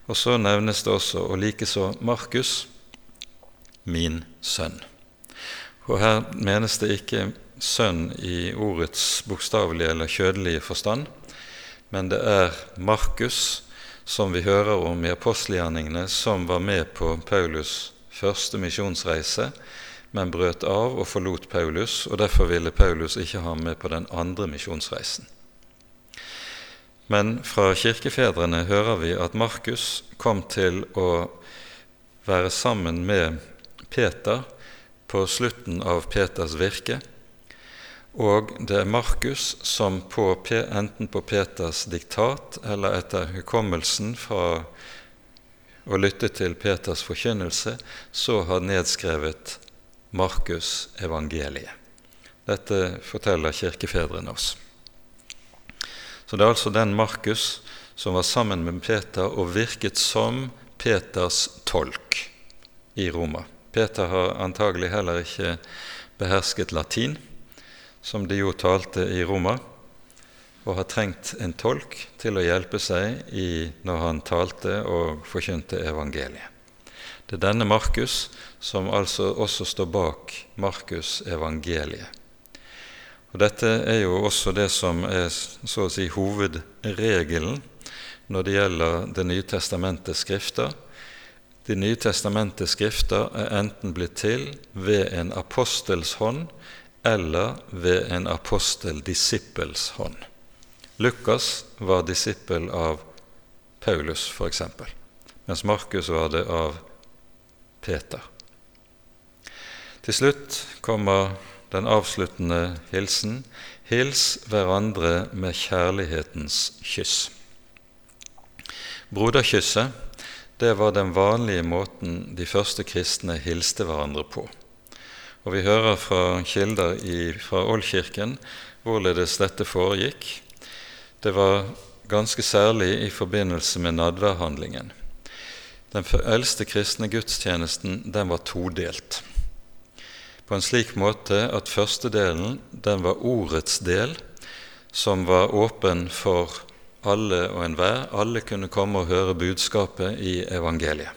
Og så nevnes det også, og likeså Markus, min sønn. Og her menes det ikke sønn i ordets bokstavelige eller kjødelige forstand, men det er Markus, som vi hører om i apostelgjerningene, som var med på Paulus' første misjonsreise, men brøt av og forlot Paulus, og derfor ville Paulus ikke ha med på den andre misjonsreisen. Men fra kirkefedrene hører vi at Markus kom til å være sammen med Peter på slutten av Peters virke, og det er Markus som på, enten på Peters diktat eller etter hukommelsen fra å lytte til Peters forkynnelse, så har nedskrevet Markus evangeliet. Dette forteller kirkefedrene oss. Så det er altså den Markus som var sammen med Peter og virket som Peters tolk i Roma. Peter har antagelig heller ikke behersket latin som de jo talte i Roma, og har trengt en tolk til å hjelpe seg i når han talte og forkynte evangeliet. Det er denne Markus som altså også står bak Markus evangeliet. Og Dette er jo også det som er så å si hovedregelen når det gjelder Det nye testamentets skrifter. De nye testamentets skrifter er enten blitt til ved en apostels hånd eller ved en apostel-disippels hånd. Lukas var disippel av Paulus, f.eks., mens Markus var det av Peter. Til slutt kommer den avsluttende hilsen. Hils hverandre med kjærlighetens kyss. Broderkysset det var den vanlige måten de første kristne hilste hverandre på. Og vi hører fra kilder i, fra Ålkirken hvorledes dette foregikk. Det var ganske særlig i forbindelse med nadværhandlingen. Den eldste kristne gudstjenesten den var todelt. På en slik måte at førstedelen den var ordets del, som var åpen for alle og enhver. Alle kunne komme og høre budskapet i evangeliet.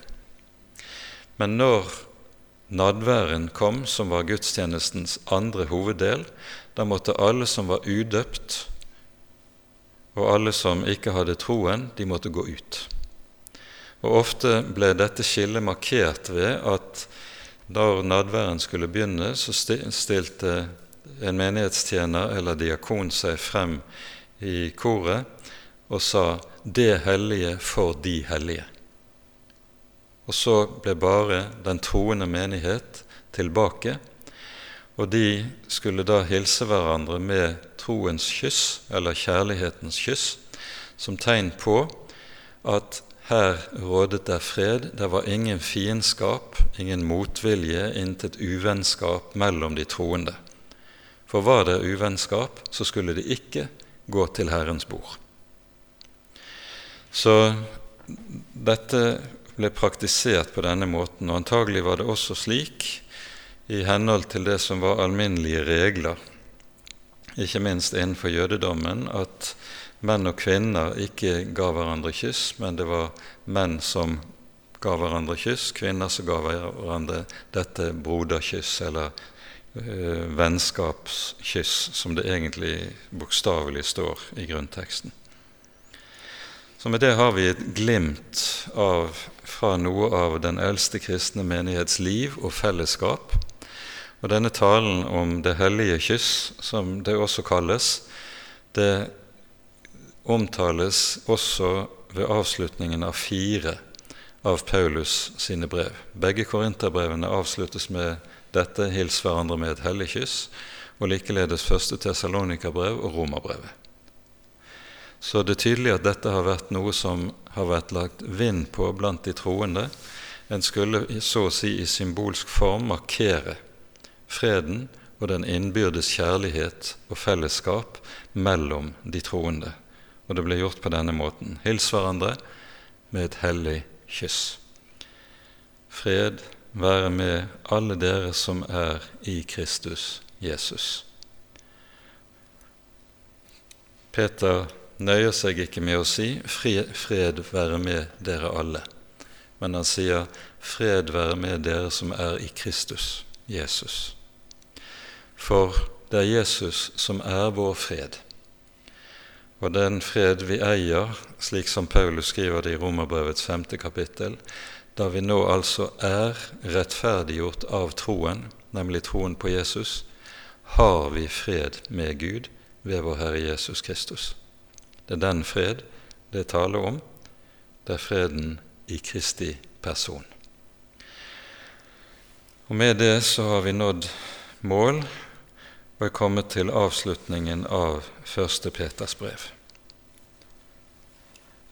Men når nadværen kom, som var gudstjenestens andre hoveddel, da måtte alle som var udøpt, og alle som ikke hadde troen, de måtte gå ut. Og Ofte ble dette skillet markert ved at da nadværen skulle begynne, så stilte en menighetstjener eller diakon seg frem i koret og sa 'Det hellige for de hellige'. Og så ble bare den troende menighet tilbake, og de skulle da hilse hverandre med troens kyss, eller kjærlighetens kyss, som tegn på at her rådet der fred, det var ingen fiendskap, ingen motvilje, intet uvennskap mellom de troende. For var det uvennskap, så skulle de ikke gå til Herrens bord. Så dette ble praktisert på denne måten. Og antagelig var det også slik i henhold til det som var alminnelige regler, ikke minst innenfor jødedommen, at menn og kvinner ikke ga hverandre kyss, men det var menn som ga hverandre kyss, kvinner som ga hverandre dette broderkyss, eller øh, vennskapskyss, som det egentlig bokstavelig står i grunnteksten. Så med det har vi et glimt av, fra noe av den eldste kristne menighets liv og fellesskap. Og denne talen om det hellige kyss, som det også kalles, det omtales også ved avslutningen av fire av Paulus sine brev. Begge korinterbrevene avsluttes med dette 'hils hverandre med et hellig kyss', og likeledes første Tessalonika-brev og Romerbrevet. Så det er tydelig at dette har vært noe som har vært lagt vind på blant de troende. En skulle så å si i symbolsk form markere freden og den innbyrdes kjærlighet og fellesskap mellom de troende. Og det ble gjort på denne måten. Hils hverandre med et hellig kyss. Fred være med alle dere som er i Kristus Jesus. Peter nøyer seg ikke med å si 'fred være med dere alle', men han sier 'fred være med dere som er i Kristus Jesus'. For det er Jesus som er vår fred. Og den fred vi eier, slik som Paulus skriver det i Romerbrevets femte kapittel, da vi nå altså er rettferdiggjort av troen, nemlig troen på Jesus, har vi fred med Gud ved vår Herre Jesus Kristus. Det er den fred det taler om. Det er freden i Kristi person. Og Med det så har vi nådd mål og er kommet til avslutningen av 1. Peters brev.